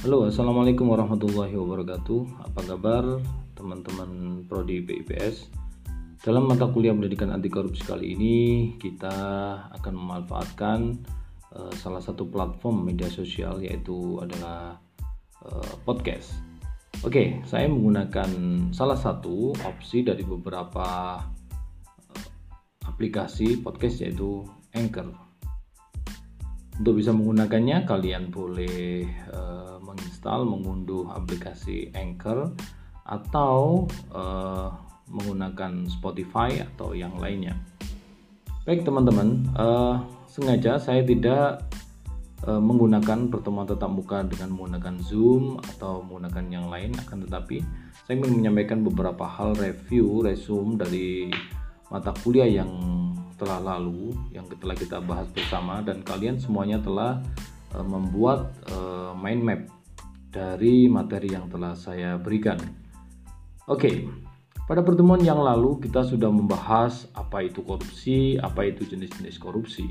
Halo, assalamualaikum warahmatullahi wabarakatuh. Apa kabar teman-teman prodi PIPS? Dalam mata kuliah pendidikan anti korupsi kali ini, kita akan memanfaatkan uh, salah satu platform media sosial yaitu adalah uh, podcast. Oke, saya menggunakan salah satu opsi dari beberapa uh, aplikasi podcast yaitu Anchor. Untuk bisa menggunakannya, kalian boleh uh, menginstal, mengunduh aplikasi Anchor atau uh, menggunakan Spotify atau yang lainnya. Baik teman-teman, uh, sengaja saya tidak uh, menggunakan pertemuan tatap muka dengan menggunakan Zoom atau menggunakan yang lain, akan tetapi saya ingin menyampaikan beberapa hal review, resume dari mata kuliah yang telah lalu yang telah kita bahas bersama dan kalian semuanya telah uh, membuat uh, mind map dari materi yang telah saya berikan. Oke, okay. pada pertemuan yang lalu kita sudah membahas apa itu korupsi, apa itu jenis-jenis korupsi.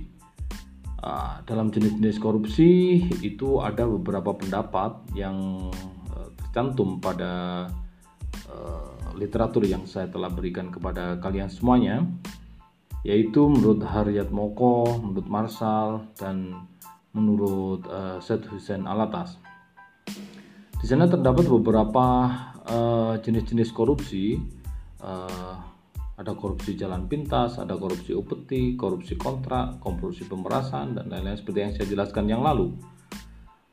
Uh, dalam jenis-jenis korupsi itu ada beberapa pendapat yang uh, tercantum pada literatur yang saya telah berikan kepada kalian semuanya yaitu menurut Haryat Moko, menurut Marsal, dan menurut uh, Syed Hussein Alatas. Di sana terdapat beberapa uh, jenis-jenis korupsi. Uh, ada korupsi jalan pintas, ada korupsi upeti, korupsi kontrak, korupsi pemerasan, dan lain-lain seperti yang saya jelaskan yang lalu.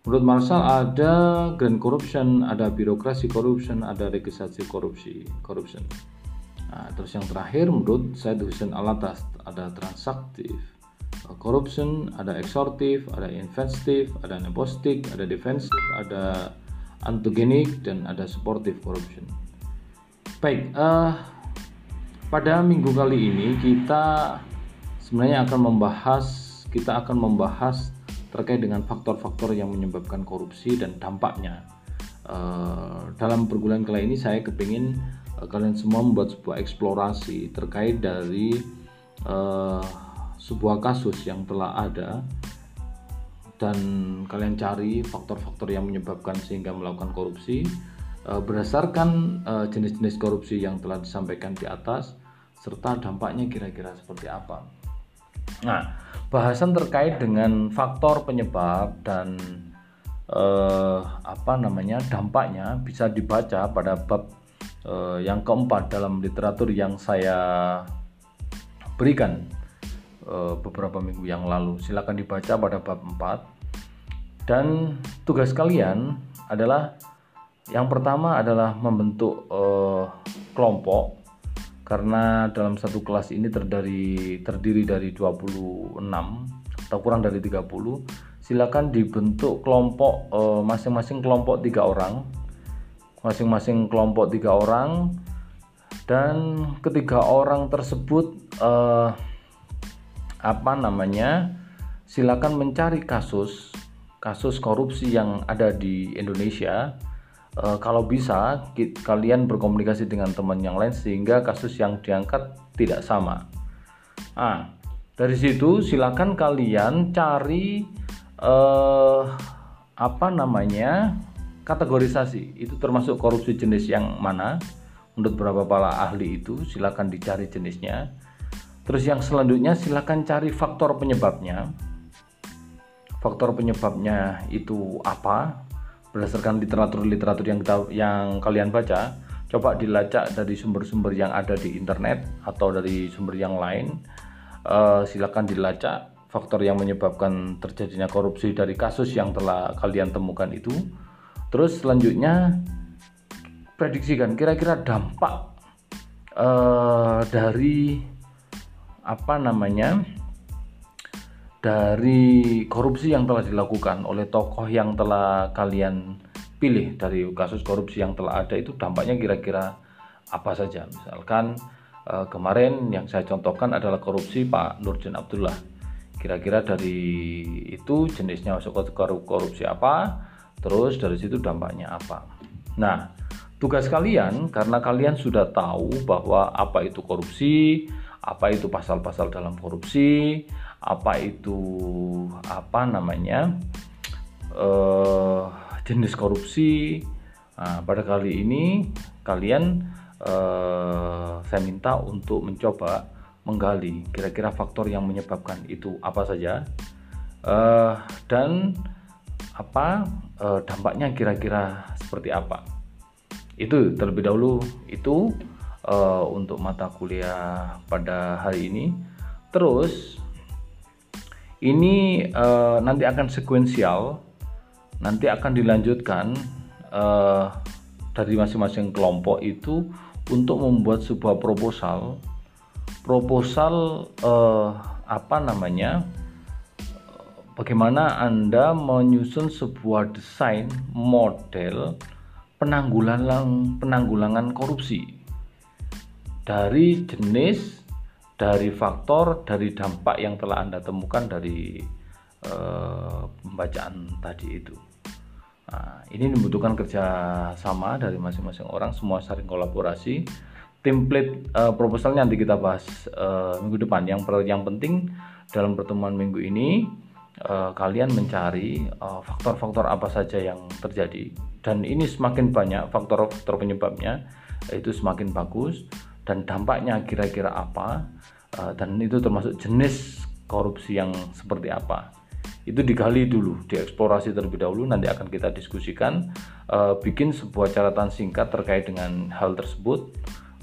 Menurut Marsal ada grand corruption, ada birokrasi corruption, ada registrasi korupsi, corruption. Nah, terus yang terakhir menurut saya Hussein Alatas ada transaktif corruption, ada eksortif, ada investif, ada nepostik, ada defensif, ada antogenik dan ada supportive corruption. Baik, uh, pada minggu kali ini kita sebenarnya akan membahas kita akan membahas terkait dengan faktor-faktor yang menyebabkan korupsi dan dampaknya. Uh, dalam perguruan kali ini saya kepingin kalian semua membuat sebuah eksplorasi terkait dari uh, sebuah kasus yang telah ada dan kalian cari faktor-faktor yang menyebabkan sehingga melakukan korupsi uh, berdasarkan uh, jenis-jenis korupsi yang telah disampaikan di atas serta dampaknya kira-kira seperti apa. Nah, bahasan terkait dengan faktor penyebab dan uh, apa namanya dampaknya bisa dibaca pada bab uh, yang keempat dalam literatur yang saya berikan uh, beberapa minggu yang lalu. Silakan dibaca pada bab 4. Dan tugas kalian adalah yang pertama adalah membentuk uh, kelompok karena dalam satu kelas ini terdiri terdiri dari 26 atau kurang dari 30 silakan dibentuk kelompok masing-masing uh, kelompok tiga orang masing-masing kelompok tiga orang. Dan ketiga orang tersebut eh, apa namanya silakan mencari kasus kasus korupsi yang ada di Indonesia. Eh, kalau bisa kalian berkomunikasi dengan teman yang lain sehingga kasus yang diangkat tidak sama. Ah dari situ silakan kalian cari eh, apa namanya kategorisasi itu termasuk korupsi jenis yang mana? Menurut beberapa para ahli itu silakan dicari jenisnya. Terus yang selanjutnya silakan cari faktor penyebabnya. Faktor penyebabnya itu apa? Berdasarkan literatur-literatur yang yang kalian baca coba dilacak dari sumber-sumber yang ada di internet atau dari sumber yang lain. Uh, silakan dilacak faktor yang menyebabkan terjadinya korupsi dari kasus yang telah kalian temukan itu Terus selanjutnya prediksikan kira-kira dampak uh, dari apa namanya dari korupsi yang telah dilakukan oleh tokoh yang telah kalian pilih. Dari kasus korupsi yang telah ada itu dampaknya kira-kira apa saja? Misalkan uh, kemarin yang saya contohkan adalah korupsi Pak Nurjan Abdullah. Kira-kira dari itu jenisnya korupsi apa Terus dari situ dampaknya apa? Nah, tugas kalian karena kalian sudah tahu bahwa apa itu korupsi, apa itu pasal-pasal dalam korupsi, apa itu apa namanya uh, jenis korupsi. Nah, pada kali ini kalian eh, saya minta untuk mencoba menggali kira-kira faktor yang menyebabkan itu apa saja eh, dan apa eh, dampaknya kira-kira seperti apa. Itu terlebih dahulu itu eh, untuk mata kuliah pada hari ini. Terus ini uh, nanti akan sekuensial, nanti akan dilanjutkan uh, dari masing-masing kelompok itu untuk membuat sebuah proposal, proposal uh, apa namanya? Bagaimana Anda menyusun sebuah desain model penanggulangan penanggulangan korupsi dari jenis dari faktor dari dampak yang telah Anda temukan dari uh, pembacaan tadi itu. Nah, ini membutuhkan kerjasama dari masing-masing orang, semua saling kolaborasi. Template uh, proposalnya nanti kita bahas uh, minggu depan. Yang yang penting dalam pertemuan minggu ini uh, kalian mencari faktor-faktor uh, apa saja yang terjadi. Dan ini semakin banyak faktor-faktor penyebabnya itu semakin bagus. Dan dampaknya kira-kira apa uh, dan itu termasuk jenis korupsi yang seperti apa. Itu digali dulu, dieksplorasi terlebih dahulu, nanti akan kita diskusikan, uh, bikin sebuah catatan singkat terkait dengan hal tersebut,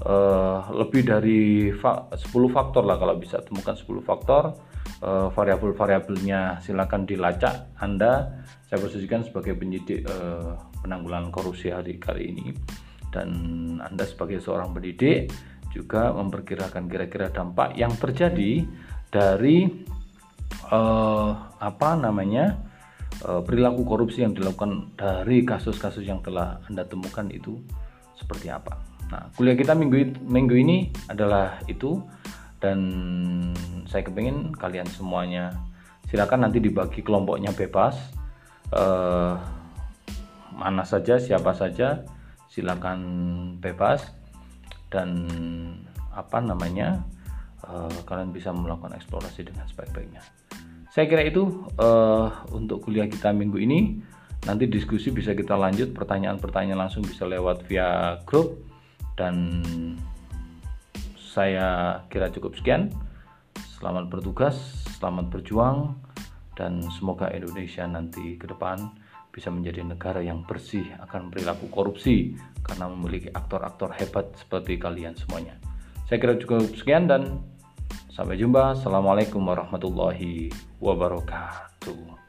uh, lebih dari fa 10 faktor lah kalau bisa temukan 10 faktor, uh, variabel-variabelnya silakan dilacak Anda, saya posisikan sebagai penyidik uh, penanggulangan korupsi hari kali ini, dan Anda sebagai seorang pendidik, juga memperkirakan kira-kira dampak yang terjadi dari uh, apa namanya uh, perilaku korupsi yang dilakukan dari kasus-kasus yang telah anda temukan itu seperti apa. Nah, kuliah kita minggu minggu ini adalah itu dan saya kepingin kalian semuanya silakan nanti dibagi kelompoknya bebas uh, mana saja siapa saja silakan bebas dan apa namanya uh, kalian bisa melakukan eksplorasi dengan sebaik-baiknya. Saya kira itu uh, untuk kuliah kita minggu ini. Nanti diskusi bisa kita lanjut, pertanyaan-pertanyaan langsung bisa lewat via grup dan saya kira cukup sekian. Selamat bertugas, selamat berjuang dan semoga Indonesia nanti ke depan bisa menjadi negara yang bersih akan perilaku korupsi karena memiliki aktor-aktor hebat seperti kalian semuanya. Saya kira cukup sekian dan sampai jumpa. Assalamualaikum warahmatullahi wabarakatuh.